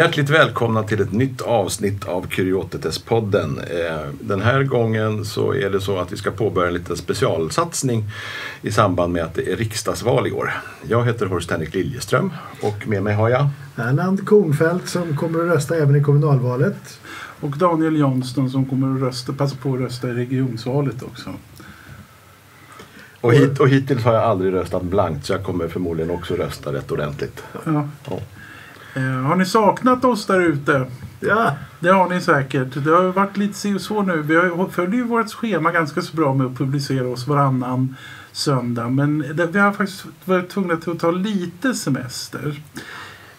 Hjärtligt välkomna till ett nytt avsnitt av Kuriotetes-podden. Eh, Den här gången så är det så att vi ska påbörja en liten specialsatsning i samband med att det är riksdagsval i år. Jag heter Horst Henrik Liljeström och med mig har jag Erland Kornfeldt som kommer att rösta även i kommunalvalet. Och Daniel Johnston som kommer att rösta, passa på att rösta i regionsvalet också. och, hit, och hittills har jag aldrig röstat blankt så jag kommer förmodligen också rösta rätt ordentligt. Ja. Ja. Eh, har ni saknat oss där ute? Ja, Det har ni säkert. Det har varit lite si och så nu. Vi har- följer ju vårt schema ganska så bra med att publicera oss varannan söndag. Men vi har faktiskt varit tvungna till att ta lite semester.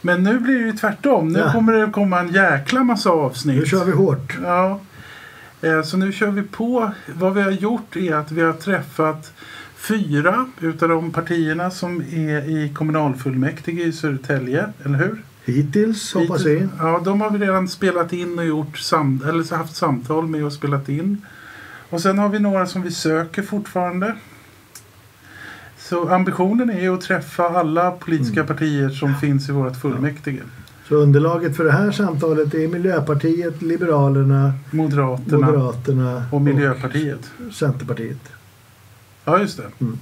Men nu blir det ju tvärtom. Nu Ja. kommer det komma en jäkla massa avsnitt. nu kör vi hårt. Ja. Eh, Så nu kör vi på. Vad vi har gjort är att vi har träffat fyra utav de partierna som är i kommunalfullmäktige i Södertälje, eller hur? Hittills hoppas vi. Ja, de har vi redan spelat in och gjort sam eller haft samtal med och spelat in. Och sen har vi några som vi söker fortfarande. Så ambitionen är att träffa alla politiska Mm. partier som finns i vårt fullmäktige. Så underlaget för det här samtalet är Miljöpartiet, Liberalerna, Moderaterna Moderaterna och Miljöpartiet. Centerpartiet. Ja, just det. Mm.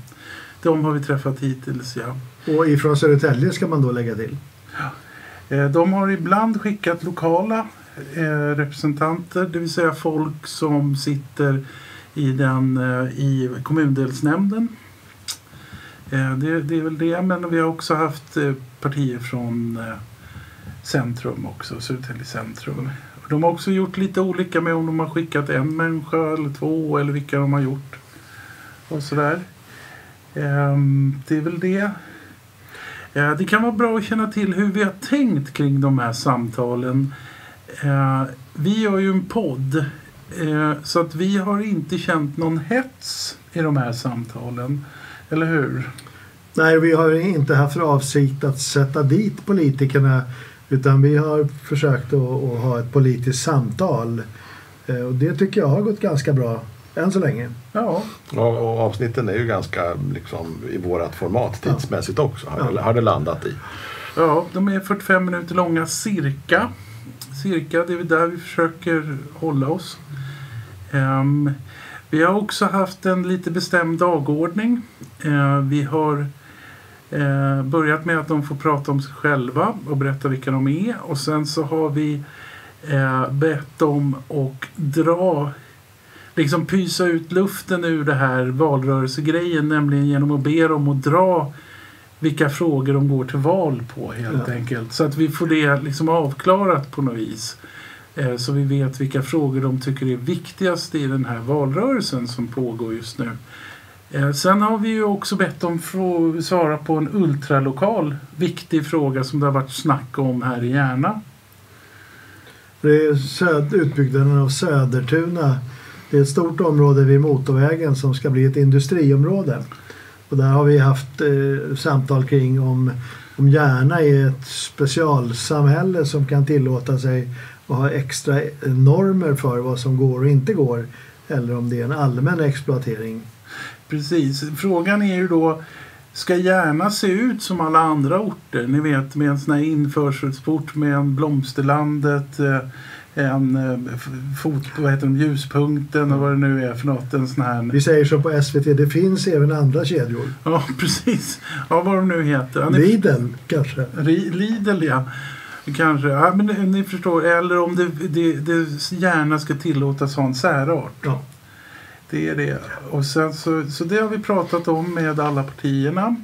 De har vi träffat hittills, ja. Och ifrån Södertälje ska man då lägga till. Eh, Eh, de har ibland skickat lokala eh, representanter, det vill säga folk som sitter i, den, eh, i kommundelsnämnden. Det, det är väl det, men vi har också haft partier från centrum också, Södertälje centrum. De har också gjort lite olika med om de har skickat en människa eller två eller vilka de har gjort. Och sådär. Ehm, det är väl det. Eh, det kan vara bra att känna till hur vi har tänkt kring de här samtalen. Eh, vi gör ju en podd eh, så att vi har inte känt någon hets i de här samtalen. Eller hur? Nej, vi har inte haft för avsikt att sätta dit politikerna utan vi har försökt att, ha ett politiskt samtal. Och det tycker jag har gått ganska bra än så länge. Ja, Och, och avsnitten är ju ganska liksom, i vårat format tidsmässigt också. Har, Ja. har det landat i. ja, de är 45 minuter långa cirka. Cirka, det är där vi försöker hålla oss. Ehm, vi har också haft en lite bestämd dagordning. Eh, vi har eh, börjat med att de får prata om sig själva och berätta vilka de är. Och sen så har vi eh, bett dem att dra, liksom pysa ut luften ur det här valrörelsegrejen. Nämligen genom att be dem att dra vilka frågor de går till val på helt Ja. enkelt. Så att vi får det liksom avklarat på något vis. Eh, Så vi vet vilka frågor de tycker är viktigast i den här valrörelsen som pågår just nu. Eh, Sen har vi ju också bett dem svara på en ultralokal viktig fråga som det har varit snack om här i Järna. Det är utbyggnaden av Södertuna. Det är ett stort område vid motorvägen som ska bli ett industriområde. Och där har vi haft eh, samtal kring om, om Järna är ett specialsamhälle som kan tillåta sig att ha extra normer för vad som går och inte går. Eller om det är en allmän exploatering. Precis. Frågan är ju då Ska Järna se ut som alla andra orter? Ni vet med en sån här införselsport med en Blomsterlandet, eh, en eh, fot, vad heter de, ljuspunkten och vad det nu är för något. En sån här... Vi säger så på SVT, det finns även andra kedjor. Ja, precis. Ja, vad de nu heter. Lidl kanske. Lidl, ja. Kanske. Ja, men ni, ni förstår. Eller om det, det, det gärna ska tillåtas ha en särart. Ja. Det är det. Och sen så, så det har vi pratat om med alla partierna.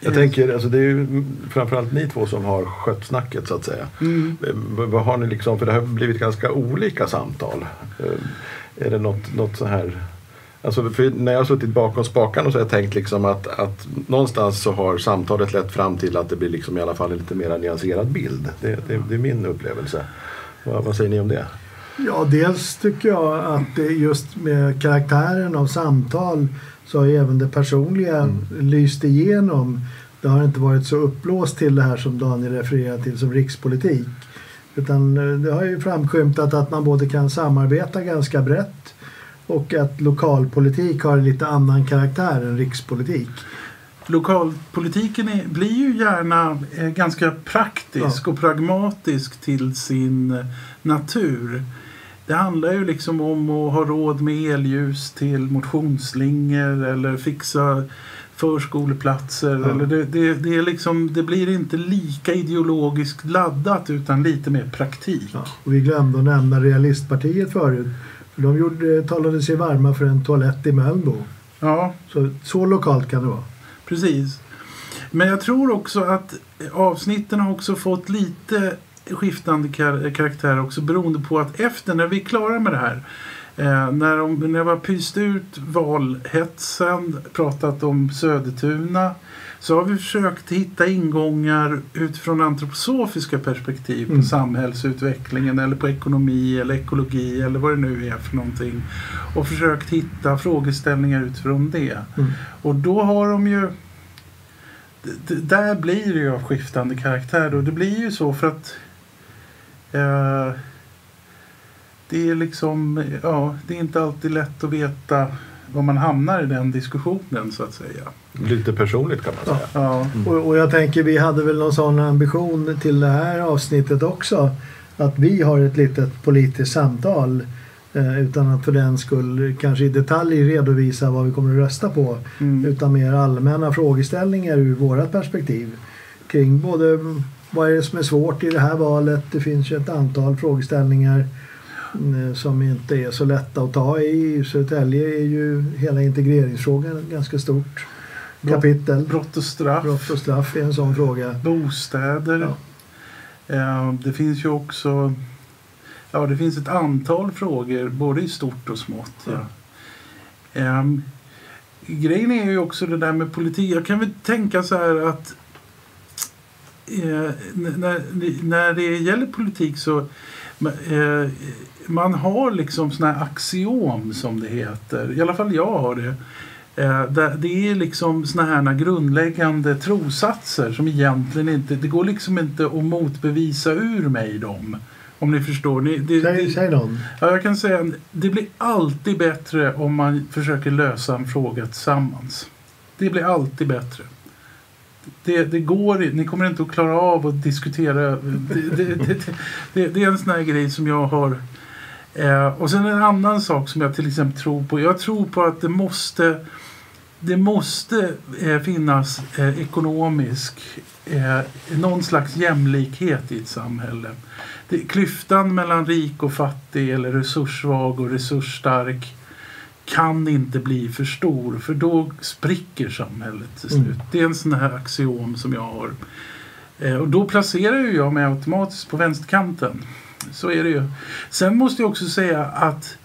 Jag tänker, alltså det är ju framförallt ni två som har skött snacket så att säga. Mm. Vad har ni liksom, för det har blivit ganska olika samtal. Eh, Är det något, något så här Alltså när jag har suttit bakom spakarna så har jag tänkt liksom att, att någonstans så har samtalet lett fram till att det blir liksom i alla fall en lite mer nyanserad bild. Det, det, det är min upplevelse. Vad, vad säger ni om det? Ja, dels tycker jag att just med karaktären av samtal så har ju även det personliga Mm. lyst igenom. Det har inte varit så upplåst till det här som Daniel refererar till som rikspolitik. Utan eh, det har ju framskymtat att man både kan samarbeta ganska brett och att lokalpolitik har en lite annan karaktär än rikspolitik. lokalpolitiken är, blir ju gärna eh, ganska praktisk och pragmatisk till sin eh, natur. Det handlar ju liksom om att ha råd med elljus till motionsslingor eller fixa förskoleplatser. Ja. Eller det, det, det, är liksom, det blir inte lika ideologiskt laddat utan lite mer praktik. Ja, och vi glömde att nämna Realistpartiet förut. För de gjorde, talade sig varma för en toalett i Mölnbo. Ja, Så, så lokalt kan det vara. precis. Men jag tror också att avsnitten har också fått lite skiftande kar- karaktär också beroende på att efter när vi är klara med det här eh, när, de, när vi har pyst ut valhetsen, pratat om Södertuna så har vi försökt hitta ingångar utifrån antroposofiska perspektiv på Mm. samhällsutvecklingen eller på ekonomi eller ekologi eller vad det nu är för någonting. Och försökt hitta frågeställningar utifrån det. Mm. Och då har de ju... Där blir det ju av skiftande karaktär och det blir ju så för att eh, det är liksom, ja, det är inte alltid lätt att veta var man hamnar i den diskussionen så att säga. Lite personligt kan man säga. Ja, Och, och jag tänker vi hade väl någon sån ambition till det här avsnittet också. Att vi har ett litet politiskt samtal eh, utan att för den skull kanske i detalj redovisa vad vi kommer att rösta på. mm. Utan mer allmänna frågeställningar ur vårat perspektiv. Kring både vad är det som är svårt i det här valet. Det finns ju ett antal frågeställningar eh, som inte är så lätta att ta i. Södertälje är ju hela integreringsfrågan ett ganska stort kapitel. Brott och straff, Brott och straff är en sån fråga. bostäder. Ja. Eh, det finns ju också Ja, det finns ett antal frågor både i stort och smått. Ja. Ehm, grejen är ju också det där med politik. Jag kan väl tänka så här att eh, när, när det gäller politik så eh, man har liksom såna här axiom som det heter. I alla fall jag har det. Eh, det är liksom såna här grundläggande trosatser som egentligen inte, det går liksom inte att motbevisa ur mig dem. Om ni förstår. Ni, det, Säg, det, säg någon. Ja, jag kan säga det blir alltid bättre om man försöker lösa en fråga tillsammans. Det blir alltid bättre. Det, det går Ni kommer inte att klara av att diskutera. Det, det, det, det, det är en sån här grej som jag har. Eh, och sen en annan sak som jag till exempel tror på. Jag tror på att det måste det måste eh, finnas eh, ekonomisk, eh, någon slags jämlikhet i ett samhälle. Det, klyftan mellan rik och fattig eller resurssvag och resursstark kan inte bli för stor för då spricker samhället till slut. Mm. Det är en sån här axiom som jag har. Eh, och då placerar ju jag mig automatiskt på vänsterkanten. Så är det ju. Sen måste jag också säga att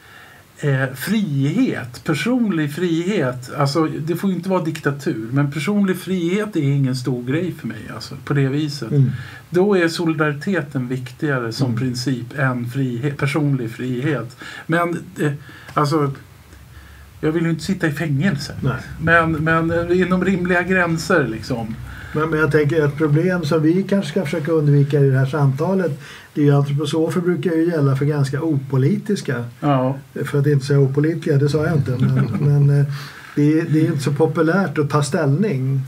eh, frihet, personlig frihet, alltså det får ju inte vara diktatur, men personlig frihet är ingen stor grej för mig alltså, på det viset. Mm. Då är solidariteten viktigare som Mm. princip än frihet, personlig frihet. Men eh, alltså, jag vill ju inte sitta i fängelse. Nej. Men, men eh, inom rimliga gränser liksom. Men, men jag tänker ett problem som vi kanske ska försöka undvika i det här samtalet det är ju antroposofer brukar ju gälla för ganska opolitiska. Ja, För att inte säga opolitliga, det sa jag inte. Men, men eh, det, är, det är inte så populärt att ta ställning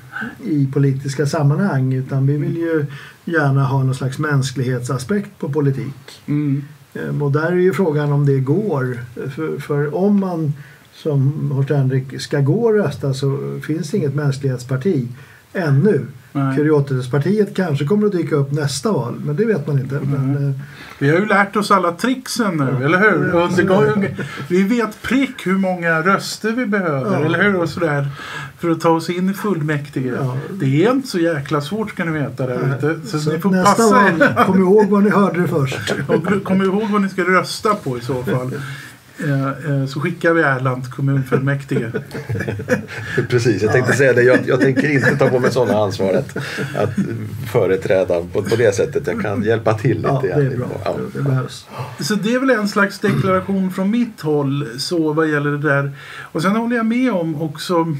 i politiska sammanhang utan vi vill ju gärna ha någon slags mänsklighetsaspekt på politik. mm, Eh, Och där är ju frågan om det går. För, för om man som Horst Henrik ska gå och rösta så finns det inget mänsklighetsparti ännu. nej. Kuriotispartiet kanske kommer att dyka upp nästa val, men det vet man inte. Men, eh, Vi har ju lärt oss alla tricksen nu, Ja. eller hur? Under vi vet prick hur många röster vi behöver, Ja. eller hur? Och sådär, för att ta oss in i fullmäktige. Ja. Det är inte så jäkla svårt ska ni veta där ute. Så, så ni får nästa passa val, er. kom ihåg vad ni hörde det först. Och Kom ihåg vad ni ska rösta på i så fall. Eh, eh, Så skickar vi Erland till kommunfullmäktige. Precis, jag tänkte säga det. Jag, jag tänker inte ta på mig sådana ansvaret. Att företräda på, på det sättet. Jag kan hjälpa till lite. Ja, det är bra. Ja. Det behövs. Så det är väl en slags deklaration från mitt håll så vad gäller det där. Och sen håller jag med om också.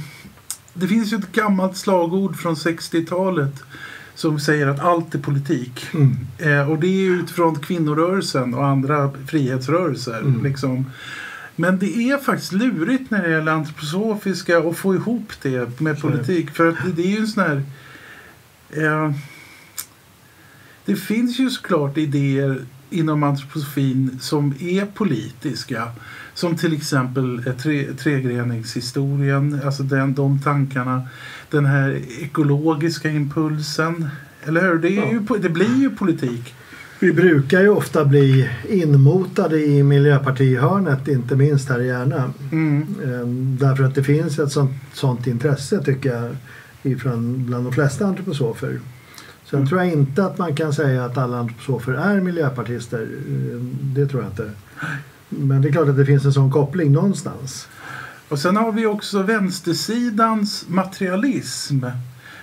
Det finns ju ett gammalt slagord från 60-talet som säger att allt är politik. Mm. Eh, och det är utifrån kvinnorörelsen och andra frihetsrörelser. Mm. Liksom. Men det är faktiskt lurigt när det gäller antroposofiska och få ihop det med politik. För att det, det är ju en sån här... Eh, det finns ju såklart idéer inom antroposofin som är politiska. Som till exempel eh, tre, tregreningshistorien, alltså den, de tankarna. Den här ekologiska impulsen. Eller hur? Det, Ja. ju, det blir ju politik. Vi brukar ju ofta bli inmotade i Miljöpartihörnet, inte minst här i Järna. Mm. Ehm, Därför att det finns ett sånt, sånt intresse tycker jag ifrån bland de flesta antroposofer. Sen Mm. tror jag inte att man kan säga att alla antroposofer är miljöpartister. Ehm, Det tror jag inte. Men det är klart att det finns en sån koppling någonstans. Och sen har vi också vänstersidans materialism.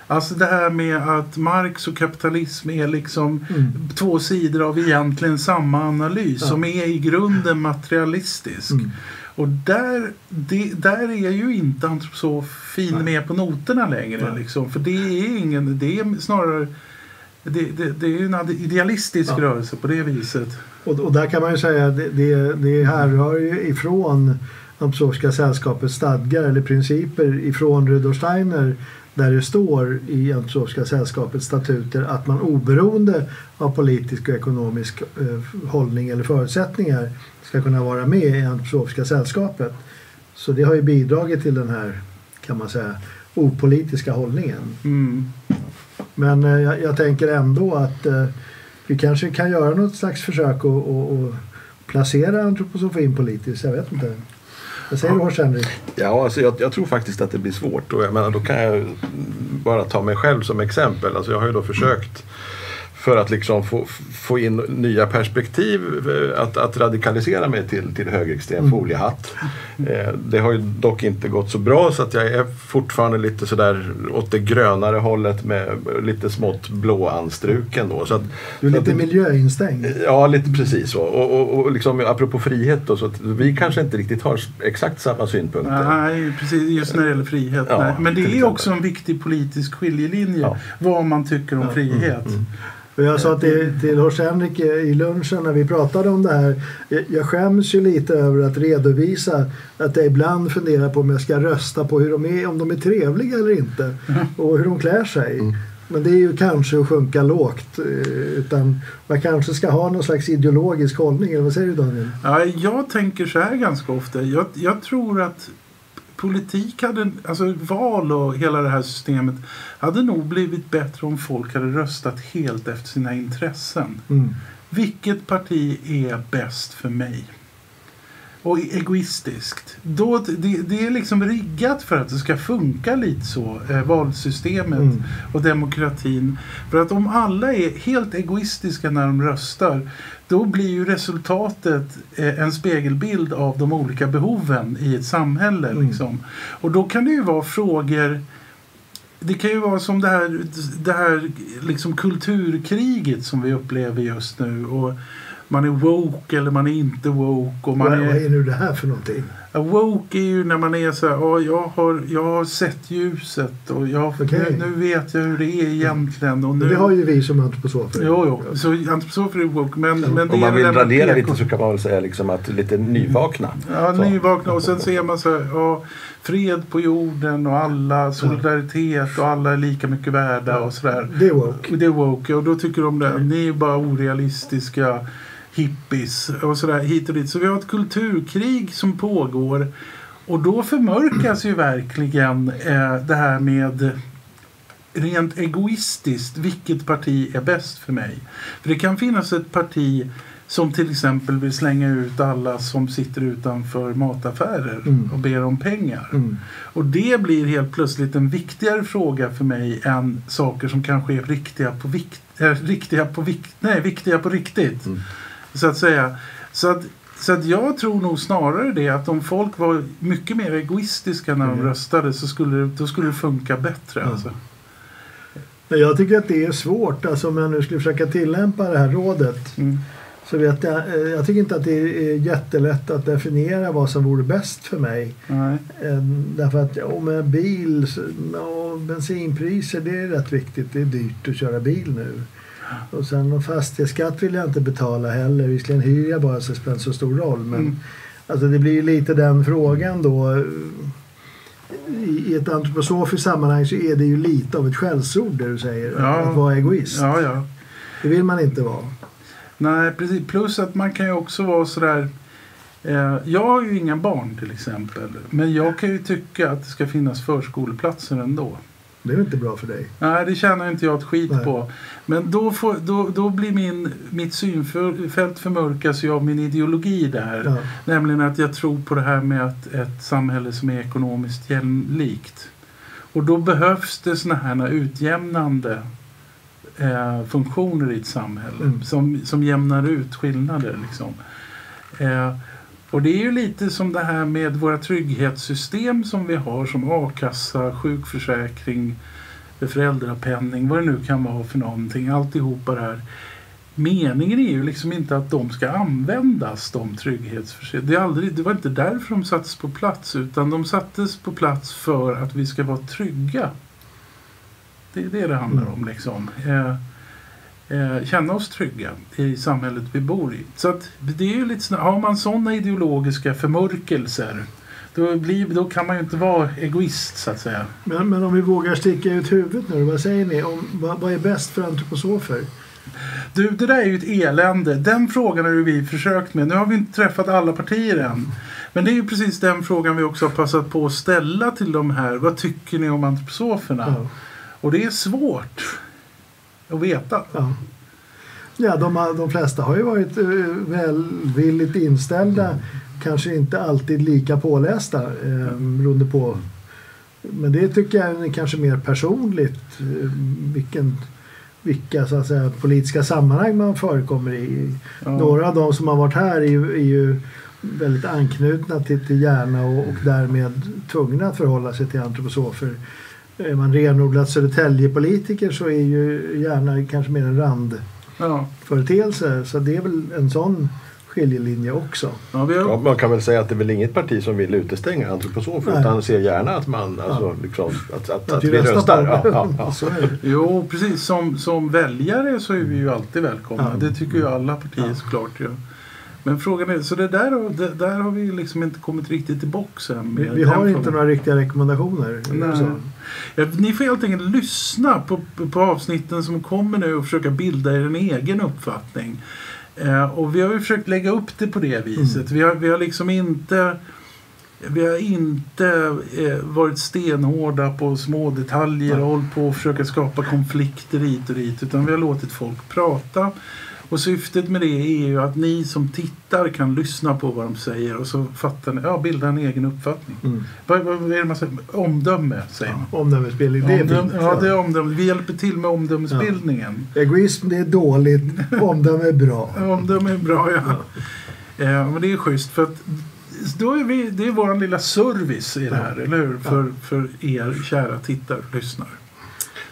Alltså det här med att Marx och kapitalism är liksom Mm. två sidor av egentligen samma analys Ja. som är i grunden materialistisk. Mm. Och där, det, där är ju inte antroposofin Nej. med på noterna längre. Nej. Liksom. För det är ingen, det är snarare det, det, det är ju en idealistisk Ja. rörelse på det viset. Och, och där kan man ju säga att det, det, det härrör ju ifrån Antroposofiska sällskapets stadgar eller principer ifrån Rudolf Steiner där det står i Antroposofiska sällskapets statuter att man oberoende av politisk och ekonomisk eh, hållning eller förutsättningar ska kunna vara med i Antroposofiska sällskapet. Så det har ju bidragit till den här, kan man säga, opolitiska hållningen. Mm. Men eh, jag, jag tänker ändå att eh, vi kanske kan göra något slags försök att placera antroposofin politiskt. Jag vet inte. Vad säger du Lars Henrik? Ja, alltså jag, jag tror faktiskt att det blir svårt. Och jag menar, då kan jag bara ta mig själv som exempel. Alltså jag har ju då försökt för att liksom få, få in nya perspektiv, eh, att, att radikalisera mig till, till högerextrem Mm. foliehatt. Eh, det har ju dock inte gått så bra så att jag är fortfarande lite sådär åt det grönare hållet med lite smått blåanstruken då. Så att, Du är att lite det- miljöinstängd. Ja, lite precis så. Och, och, och liksom, apropå frihet då, så att vi kanske inte riktigt har exakt samma synpunkter. Nej, precis. Just när det gäller frihet. Ja. Men det är exempel. också en viktig politisk skiljelinje. Ja. Vad man tycker om Ja. frihet. Mm, Och jag sa till, till Lars Henrik eh, i lunchen när vi pratade om det här. Jag, skäms ju lite över att redovisa att jag ibland funderar på om jag ska rösta på hur de är, om de är trevliga eller inte. Och hur de klär sig. Mm. Men det är ju kanske att sjunka lågt. eh, Utan man kanske ska ha någon slags ideologisk hållning. Eller vad säger du Daniel? Ja, jag tänker så här ganska ofta. Jag, jag tror att politik hade, alltså val och hela det här systemet hade nog blivit bättre om folk hade röstat helt efter sina intressen. Mm. Vilket parti är bäst för mig? Och egoistiskt. Då, det, det är liksom riggat för att det ska funka lite så, eh, valsystemet Mm. och demokratin. För att om alla är helt egoistiska när de röstar då blir ju resultatet eh, en spegelbild av de olika behoven i ett samhälle. Mm. Liksom. Och då kan det ju vara frågor det kan ju vara som det här, det här liksom kulturkriget som vi upplever just nu. Och man är woke eller man är inte woke. Och man Vad, vad är, är nu det här för någonting? Woke är ju när man är så här, ja, jag, har, jag har sett ljuset och jag, Okej. nu, nu vet jag hur det är egentligen. Och nu, Det har ju vi som antroposofer. Jo, jo. Så antroposofer är woke. Men, men det Om man vill radera lite så kan man väl säga liksom att lite nyvakna. Ja, Så. nyvakna och sen ser man så här, ja, fred på jorden och alla, solidaritet och alla är lika mycket värda och sådär. Det är woke. Och Det är woke och då tycker de det, ni är bara orealistiska hippies och sådär hit och dit. Så vi har ett kulturkrig som pågår och då förmörkas ju verkligen eh, det här med rent egoistiskt, vilket parti är bäst för mig? För det kan finnas ett parti som till exempel vill slänga ut alla som sitter utanför mataffärer Mm. och ber om pengar. Mm. Och det blir helt plötsligt en viktigare fråga för mig än saker som kanske är riktiga på, vikt, äh, riktiga på, vikt, nej, viktiga på riktigt. Mm. Så att säga. Så att, så att jag tror nog snarare det att om folk var mycket mer egoistiska när de Mm. röstade så skulle det, då skulle det funka bättre. Ja. Alltså. Men jag tycker att det är svårt. Alltså om jag nu skulle försöka tillämpa det här rådet. Mm. Så vet jag, eh, jag tycker inte att det är jättelätt att definiera vad som vore bäst för mig. Nej. Eh, Därför att ja, med bil och bensinpriser det är rätt viktigt. Det är dyrt att köra bil nu. Och sen någon fastighetsskatt vill jag inte betala heller. Visserligen hyr jag bara så det spelar inte så stor roll. Men, Mm. Alltså det blir ju lite den frågan då. I, ett antroposofiskt sammanhang så är det ju lite av ett skällsord det du säger. Ja. Att vara egoist. Ja, ja. Det vill man inte vara. Nej, precis. Plus att man kan ju också vara sådär... Eh, jag har ju inga barn till exempel. Men jag kan ju tycka att det ska finnas förskoleplatser ändå. Det är inte bra för dig. Nej, det tjänar inte jag ett skit Nej. på. Men då, får, då, då blir min, mitt synfält förmörkas ju av min ideologi där. Ja. Nämligen att jag tror på det här med att ett samhälle som är ekonomiskt jämlikt. Och då behövs det såna här utjämnande eh, funktioner i ett samhälle. Mm. Som, som jämnar ut skillnader. Liksom. Eh, och det är ju lite som det här med våra trygghetssystem som vi har som a-kassa, sjukförsäkring, föräldrapenning, vad det nu kan vara för någonting. Alltihopa det här. Meningen är ju liksom inte att de ska användas, de trygghetsförsäkringarna. Det, det var inte därför de sattes på plats utan de sattes på plats för att vi ska vara trygga. Det är det det handlar om. Liksom. Eh, eh, känna oss trygga i samhället vi bor i. Så att det är lite har man sådana ideologiska förmörkelser då, blir, då kan man ju inte vara egoist så att säga. Men, men om vi vågar sticka ut huvudet nu. Vad säger ni? Om, vad, vad är bäst för antroposofer? Du, det där är ju ett elände. Den frågan har vi försökt med. Nu har vi inte träffat alla partier än. Men det är ju precis den frågan vi också har passat på att ställa till de här. Vad tycker ni om antroposoferna? Ja. Och det är svårt att veta. Ja. Ja, de, de flesta har ju varit eh, välvilligt inställda. Kanske inte alltid lika pålästa eh, beroende på. Men det tycker jag är kanske mer personligt. Eh, vilken, vilka så att säga, politiska sammanhang man förekommer i. Ja. Några av de som har varit här är ju, är ju väldigt anknutna till, till Järna och, och därmed tvungna att förhålla sig till antroposofer. Är man renodlat Södertäljepolitiker så är ju Järna kanske mer en randföreteelse. Ja. Så det är väl en sån skiljelinje också. Ja, vi har, Ja, man kan väl säga att det är väl inget parti som vill utestänga antroposofer Nej. utan ser gärna att man alltså, Ja. liksom, att, att, Att att vi röstar Ja. Jo, precis. Som, som väljare så är vi ju alltid välkomna. Ja. Det tycker ju alla partier Ja. såklart. Ja. Men frågan är, så det där, det, där har vi liksom inte kommit riktigt till boxen. Vi, vi har inte några riktiga rekommendationer. Ja, ni får helt enkelt lyssna på, på avsnitten som kommer nu och försöka bilda er en egen uppfattning. Eh, och vi har ju försökt lägga upp det på det viset. Vi, har, vi har liksom inte vi har inte eh, varit stenhårda på små detaljer och hållit på att försöka skapa konflikter hit och dit. Utan vi har låtit folk prata. Och syftet med det är ju att ni som tittar kan lyssna på vad de säger och så fattar ni, ja, bilda en egen uppfattning. Mm. Vad, vad, vad är det man säger? Omdöme säger man. Omdömesbildning, det är Omdöme, fint. ja, det är omdöme. Vi hjälper till med omdömesbildningen. Egoism det är dåligt, omdöme är bra. Ja. Omdöme är bra, ja. ja. Men det är schysst för att då är vi, det är vår lilla service i det här, eller hur? För, för er kära tittare och lyssnare.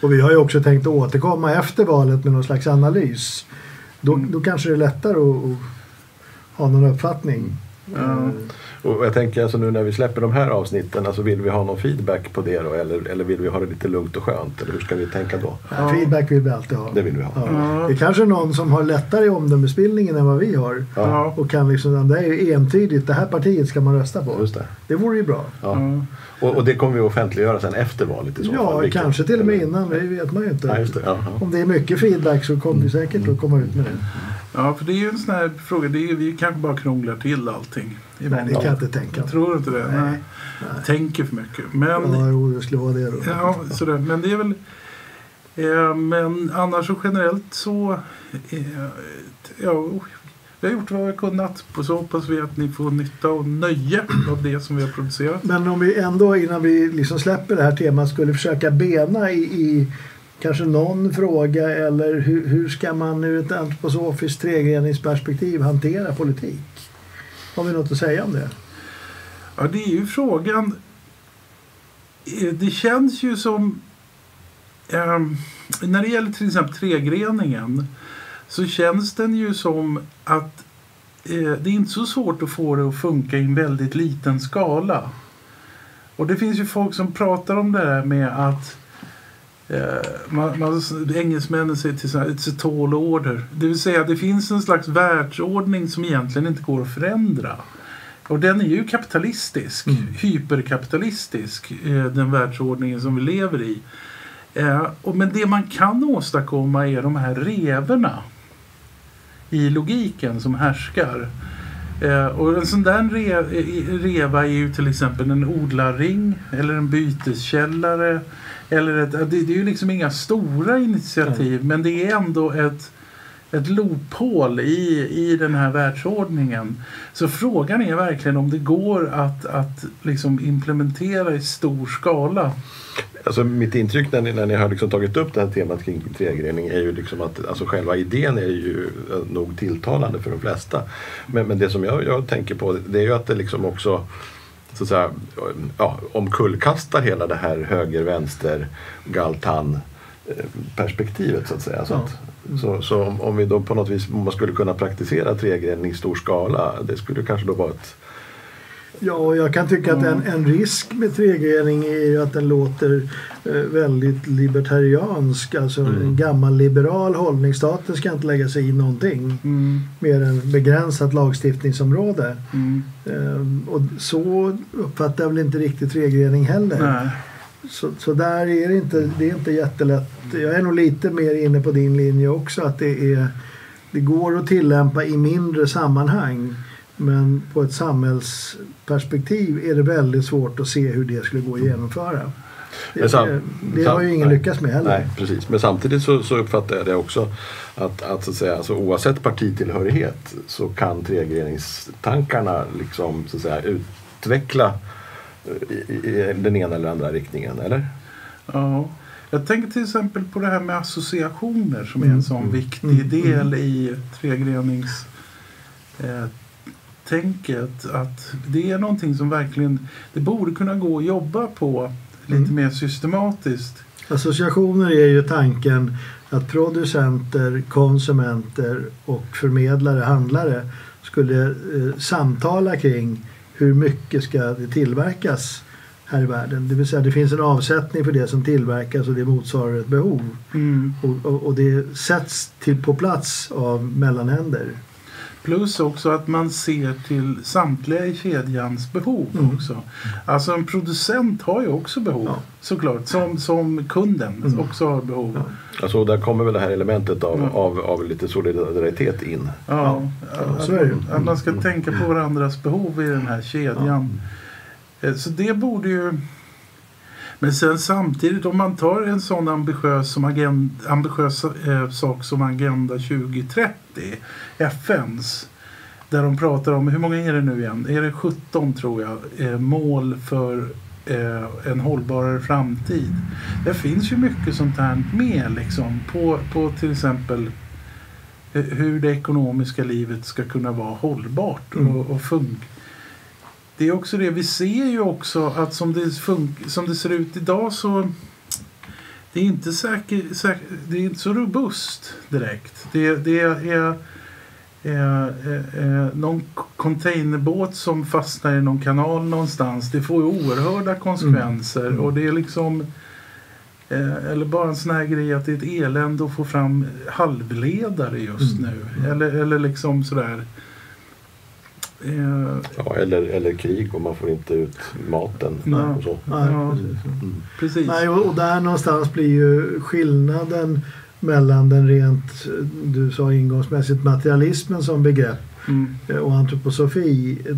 Och vi har ju också tänkt återkomma efter valet med någon slags analys. Då, Mm. då kanske det är lättare att, att ha någon uppfattning. Ja. Och jag tänker alltså nu när vi släpper de här avsnitten, alltså vill vi ha någon feedback på det då? Eller, eller vill vi ha det lite lugnt och skönt? Eller hur ska vi tänka då? Ja. Feedback vill vi alltid ha. Det vill vi ha. Ja. Ja. Det är kanske någon som har lättare i omdömesbildningen än vad vi har. Ja. Och kan liksom, det är ju entydigt, det här partiet ska man rösta på. Just det. Det vore ju bra. Ja. Ja. Och, och det kommer vi offentliggöra sen efter valet i så fall? Ja, kanske till och med innan, det vet man ju inte. Ja, just det. Ja, ja. Om det är mycket feedback så kommer vi säkert att komma ut med det. Ja, för det är ju en sån här fråga. Det är, vi kanske bara krånglar till allting. i Nej, det kan jag inte tänka. Jag tror inte det. Nej. Nej. Tänker för mycket. Men, Ja, jo, det skulle vara det då. Ja, sådär. Men det är väl... Eh, men annars så generellt så... Eh, ja, vi har gjort vad vi har kunnat. Och så hoppas vi att ni får nytta och nöje av det som vi har producerat. Men om vi ändå innan vi liksom släpper det här temat skulle försöka bena i, i kanske någon fråga eller hur, hur ska man ur ett antroposofiskt tregreningsperspektiv hantera politik? Har vi något att säga om det? Ja, det är ju frågan. Eh, det känns ju som... Eh, när det gäller till exempel tregreningen så känns den ju som att eh, det är inte så svårt att få det att funka i en väldigt liten skala. Och det finns ju folk som pratar om det här med att eh, man, man, engelsmännen säger till exempel it's a tall order. Det vill säga det finns en slags världsordning som egentligen inte går att förändra. Och den är ju kapitalistisk, Mm. hyperkapitalistisk, eh, den världsordningen som vi lever i. Eh, men det man kan åstadkomma är de här revorna i logiken som härskar. Eh, och en sån där reva är ju till exempel en odlarring eller en byteskällare. Eller ett, det, det är ju liksom inga stora initiativ men det är ändå ett, ett loophål i, i den här världsordningen. Så frågan är verkligen om det går att, att liksom implementera i stor skala. Alltså mitt intryck när ni, när ni har liksom tagit upp det här temat kring trägrening är ju liksom att alltså själva idén är ju eh, nog tilltalande för de flesta. Men, men det som jag, jag tänker på det är ju att det liksom också så att säga, ja, omkullkastar hela det här höger-vänster galtan eh, perspektivet så att säga. Så, att, så, så om, vi då på något vis man skulle kunna praktisera trägrening i stor skala det skulle kanske då vara ett Ja, och jag kan tycka att en, en risk med tregrening är ju att den låter eh, väldigt libertariansk. Alltså en gammal liberal hållning. Staten ska inte lägga sig i någonting Mm, mer än begränsat lagstiftningsområde. mm, Eh, och så uppfattar jag väl inte riktigt tregrening heller. nej. Så, så där är det inte, det är inte jättelätt. Jag är nog lite mer inne på din linje också att det, är, det går att tillämpa i mindre sammanhang. Men på ett samhällsperspektiv är det väldigt svårt att se hur det skulle gå att genomföra. Det, Men sam- det, det har ju ingen nej. lyckats med heller. Nej, precis. Men samtidigt så, så uppfattar jag det också att, att, så att säga, alltså, oavsett partitillhörighet så kan tregreningstankarna liksom, så att säga, utveckla eh, i, i den ena eller andra riktningen, eller? Ja. Jag tänker till exempel på det här med associationer som är Mm. en sån viktig Mm. del i tregrenings eh, tänket. Att det är någonting som verkligen det borde kunna gå att jobba på lite Mm. mer systematiskt. Associationer är ju tanken att producenter, konsumenter och förmedlare, handlare skulle eh, samtala kring hur mycket ska det tillverkas här i världen. Det vill säga det finns en avsättning för det som tillverkas och det motsvarar ett behov. Mm. Och, och, och det sätts till på plats av mellanhänder. Plus också att man ser till samtliga i kedjans behov Mm. också. Alltså en producent har ju också behov Ja. såklart. Som, som kunden Mm. också har behov. Ja. Alltså, där kommer väl det här elementet av, Mm. av, av lite solidaritet in. Ja, Ja, att, att man ska tänka på varandras behov i den här kedjan. Eh, Så det borde ju... Men sen samtidigt om man tar en sån ambitiös, som agen, ambitiös eh, sak som Agenda 2030, FNs. Där de pratar om, hur många är det nu igen? Är det 17 tror jag, eh, mål för eh, en hållbarare framtid. Det finns ju mycket sånt här med liksom på, på till exempel eh, hur det ekonomiska livet ska kunna vara hållbart Mm. och, och funka. Det är också det, vi ser ju också att som det, som det ser ut idag så det är inte säker, säker, det är inte så robust direkt. Det, det är eh, eh, någon containerbåt som fastnar i någon kanal någonstans. Det får ju oerhörda konsekvenser Mm. och det är liksom eh, eller bara en sån här grej att det är ett elände att få fram halvledare just Mm. nu. Eller, eller liksom sådär. Eh, Ja, eller, eller krig och man får inte ut maten. Nej. Och så. Nej, Ja. precis. Mm. precis. Nej, och, och där någonstans blir ju skillnaden mellan den rent, du sa ingångsmässigt, materialismen som begrepp Mm. eh, och antroposofi. eh,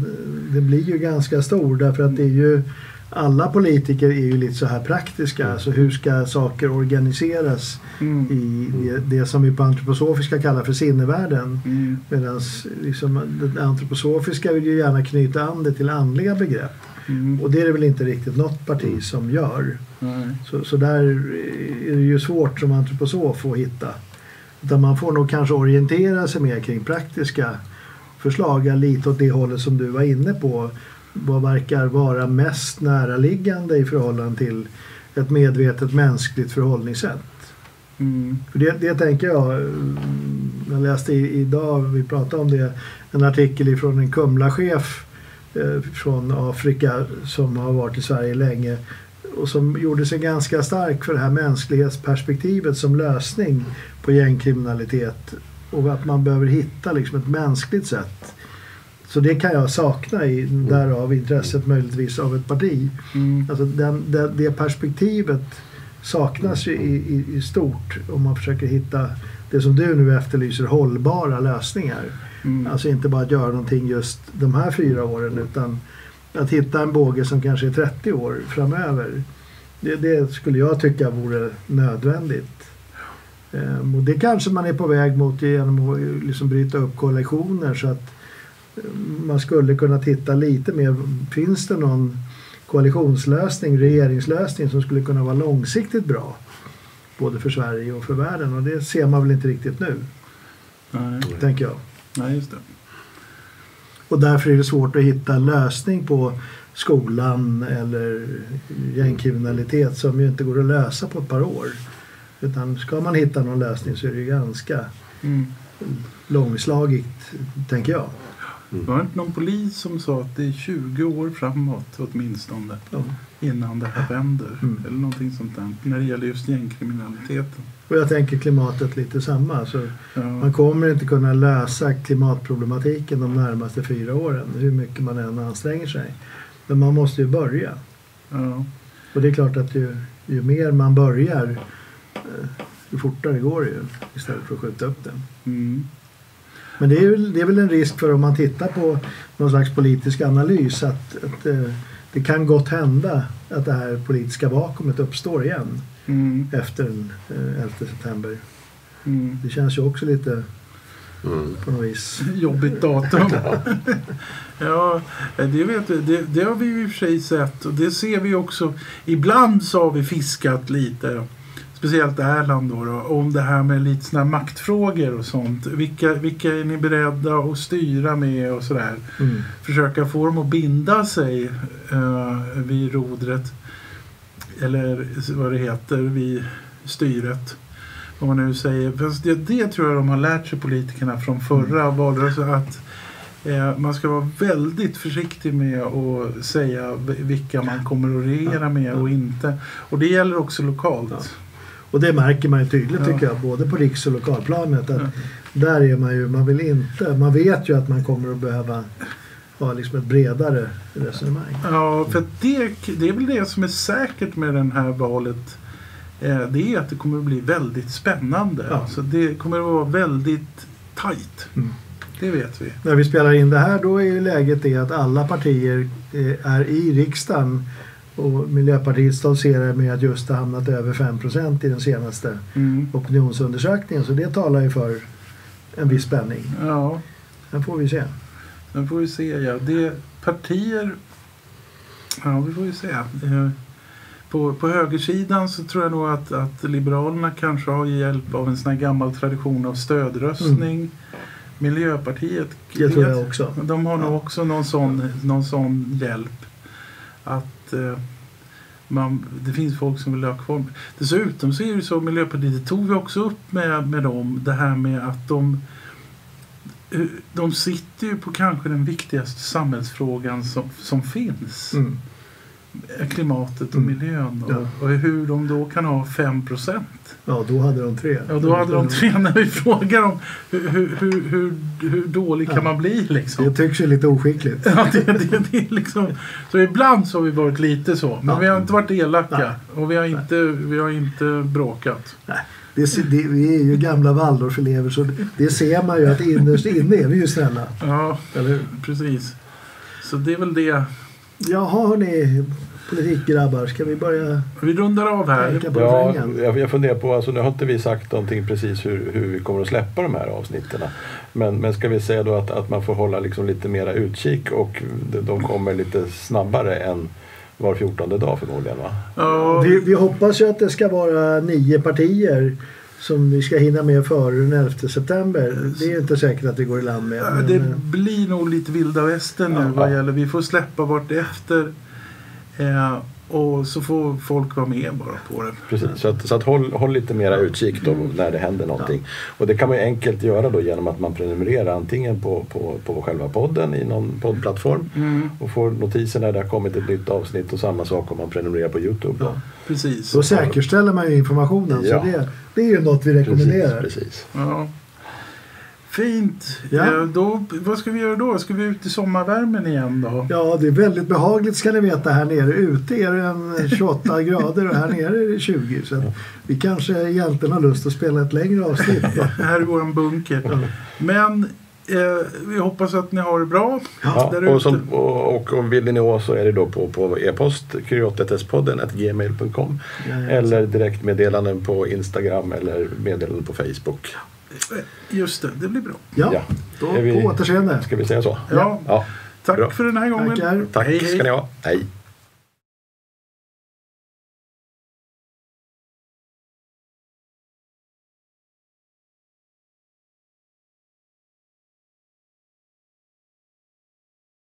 Det blir ju ganska stor därför att det är ju alla politiker är ju lite så här praktiska. Alltså hur ska saker organiseras Mm. i det, det som vi på antroposofiska kallar för sinnevärlden. Mm. Medan liksom, det antroposofiska vill ju gärna knyta an det till andliga begrepp. Mm. Och det är det väl inte riktigt något parti som gör. Nej. Så, så där är det ju svårt som antroposof att hitta. Utan man får nog kanske orientera sig mer kring praktiska förslag, lite åt det hållet som du var inne på. Vad verkar vara mest näraliggande i förhållande till ett medvetet mänskligt förhållningssätt. Mm. För det, det tänker jag, mm, jag läste idag, vi pratade om det, en artikel ifrån en Kumla-chef eh, från Afrika som har varit i Sverige länge och som gjorde sig ganska stark för det här mänsklighetsperspektivet som lösning på gängkriminalitet och att man behöver hitta liksom ett mänskligt sätt Så det kan jag sakna i därav intresset möjligtvis av ett parti. Mm. Alltså den, det, det perspektivet saknas ju i, i, i stort om man försöker hitta det som du nu efterlyser, hållbara lösningar. Mm. Alltså inte bara att göra någonting just de här fyra åren utan att hitta en båge som kanske är 30 år framöver. Det, det skulle jag tycka vore nödvändigt. Ehm, och det kanske man är på väg mot genom att liksom bryta upp koalitioner så att eh, man skulle kunna titta lite mer. Finns det någon koalitionslösning, regeringslösning som skulle kunna vara långsiktigt bra? Både för Sverige och för världen och det ser man väl inte riktigt nu, Nej. tänker jag. Nej, just det. Och därför är det svårt att hitta lösning på skolan eller gängkriminalitet som ju inte går att lösa på ett par år. Utan ska man hitta någon lösning så är det ju ganska Mm. långslagigt, tänker jag. Det var inte någon polis som sa att det är 20 år framåt åtminstone Ja. innan det här vänder. Mm. Eller någonting sånt där. När det gäller just gängkriminaliteten. Och jag tänker klimatet lite samma. Så Ja. man kommer inte kunna lösa klimatproblematiken de närmaste fyra åren hur mycket man än anstränger sig. Men man måste ju börja. Ja. Och det är klart att ju, ju mer man börjar ju fortare går det ju istället för att skjuta upp det. Mm. Men det är, väl, det är väl en risk för om man tittar på någon slags politisk analys att, att eh, det kan gott hända att det här politiska vakuumet uppstår igen Mm. efter den eh, 11 september. Mm. Det känns ju också lite Mm. på något vis. Jobbigt datum. ja, det, vet vi, det, det har vi ju i och för sig sett och det ser vi också. Ibland så har vi fiskat lite, speciellt Erland då, då om det här med lite såna maktfrågor och sånt. Vilka, vilka är ni beredda att styra med och sådär. Mm. Försöka få dem att binda sig uh, vid rodret. Eller vad det heter, vid styret. Vad man nu säger. Fast det, det tror jag de har lärt sig politikerna från förra valrörelsen. Att eh, man ska vara väldigt försiktig med att säga vilka man kommer att regera med och inte. Och det gäller också lokalt. Och det märker man ju tydligt Ja. tycker jag, både på riks och lokalplanet. Att Ja. Där är man ju, man vill inte, man vet ju att man kommer att behöva ha liksom ett bredare resonemang. Ja, för det, det är väl det som är säkert med det här valet. Eh, det är att det kommer att bli väldigt spännande. Ja. Så det kommer att vara väldigt tajt. Mm. Det vet vi. När vi spelar in det här då är ju läget det att alla partier eh, är i riksdagen och Miljöpartiet stoltserar med att just ha hamnat över 5% i den senaste Mm. opinionsundersökningen. Så det talar ju för en viss spänning. Ja, Den får vi se. nu får vi se. Ja. Det partier... Ja, vi får ju se. Eh, På, på högersidan så tror jag nog att, att Liberalerna kanske har hjälp av en sån här gammal tradition av stödröstning. Miljöpartiet Det tror jag också. De har nog Ja. också någon sån, någon sån hjälp. Att eh, man, det finns folk som vill ha kvar. Dessutom så är det så Miljöpartiet, det tog vi också upp med, med dem, det här med att de eh, de sitter ju på kanske den viktigaste samhällsfrågan som, som finns. Mm. Klimatet och Mm. miljön. Och, Ja. och hur de då kan ha 5 procent. Ja, då hade de tre. Ja, då hade de tre när vi frågar dem hur, hur, hur, hur, dålig kan Ja. man bli liksom. Det tycks ju lite oskickligt. Ja, det, det, det liksom, så ibland så har vi varit lite så. Men Ja. vi har inte varit elaka. Nej. Och vi har inte, vi har inte bråkat. Det, ser- det, vi är ju gamla Waldorfelever så det, det ser man ju att innerst inne är vi ju snälla. Ja, Eller precis. Så det är väl det. Jaha hörni, politikgrabbar, ska vi börja Vi rundar av här. Ja, jag, jag funderar på, alltså nu har inte vi sagt någonting precis hur, hur vi kommer att släppa de här avsnitten. Men, men ska vi säga då att, att man får hålla liksom lite mera utkik och de, de kommer lite snabbare än var fjortonde dag förmodligen va? Ja, Vi, vi hoppas ju att det ska vara nio partier som vi ska hinna med före den 11 september. Det är ju inte säkert att vi går i land med. Ja, men, Det blir nog lite vilda västern nu Ja. vad gäller. Vi får släppa vart efter. Eh, och så får folk vara med bara på det. Precis, så att, så att håll, håll lite mera utkik då när det händer någonting. Och det kan man ju enkelt göra då genom att man prenumererar antingen på, på, på själva podden i någon poddplattform Mm, och får notiser när det har kommit ett nytt avsnitt och samma sak om man prenumererar på Youtube. Då. Ja. precis. Så säkerställer man ju informationen. Ja. Så det, det är ju något vi rekommenderar. Precis, precis. Ja. Fint. Ja. Eh, då, vad ska vi göra då? Ska vi ut i sommarvärmen igen då? Ja, det är väldigt behagligt ska ni veta här nere. Ute är det en 28 grader och här nere är det 20. Så vi kanske egentligen har lust att spela ett längre avsnitt. Här är vår bunker. Men eh, vi hoppas att ni har det bra Ja, och, som, och, och om vill ni nå oss så är det då på, på e-post kuriotetspodden gmail.com eller direktmeddelanden på Instagram eller meddelanden på Facebook. Just det, det blir bra. Ja, Ja. då Är vi- på återseende. Ska vi säga så? Ja. Ja. Tack Bra. för den här gången. Tackar. Tack Hej, hej. ska ni ha. Hej.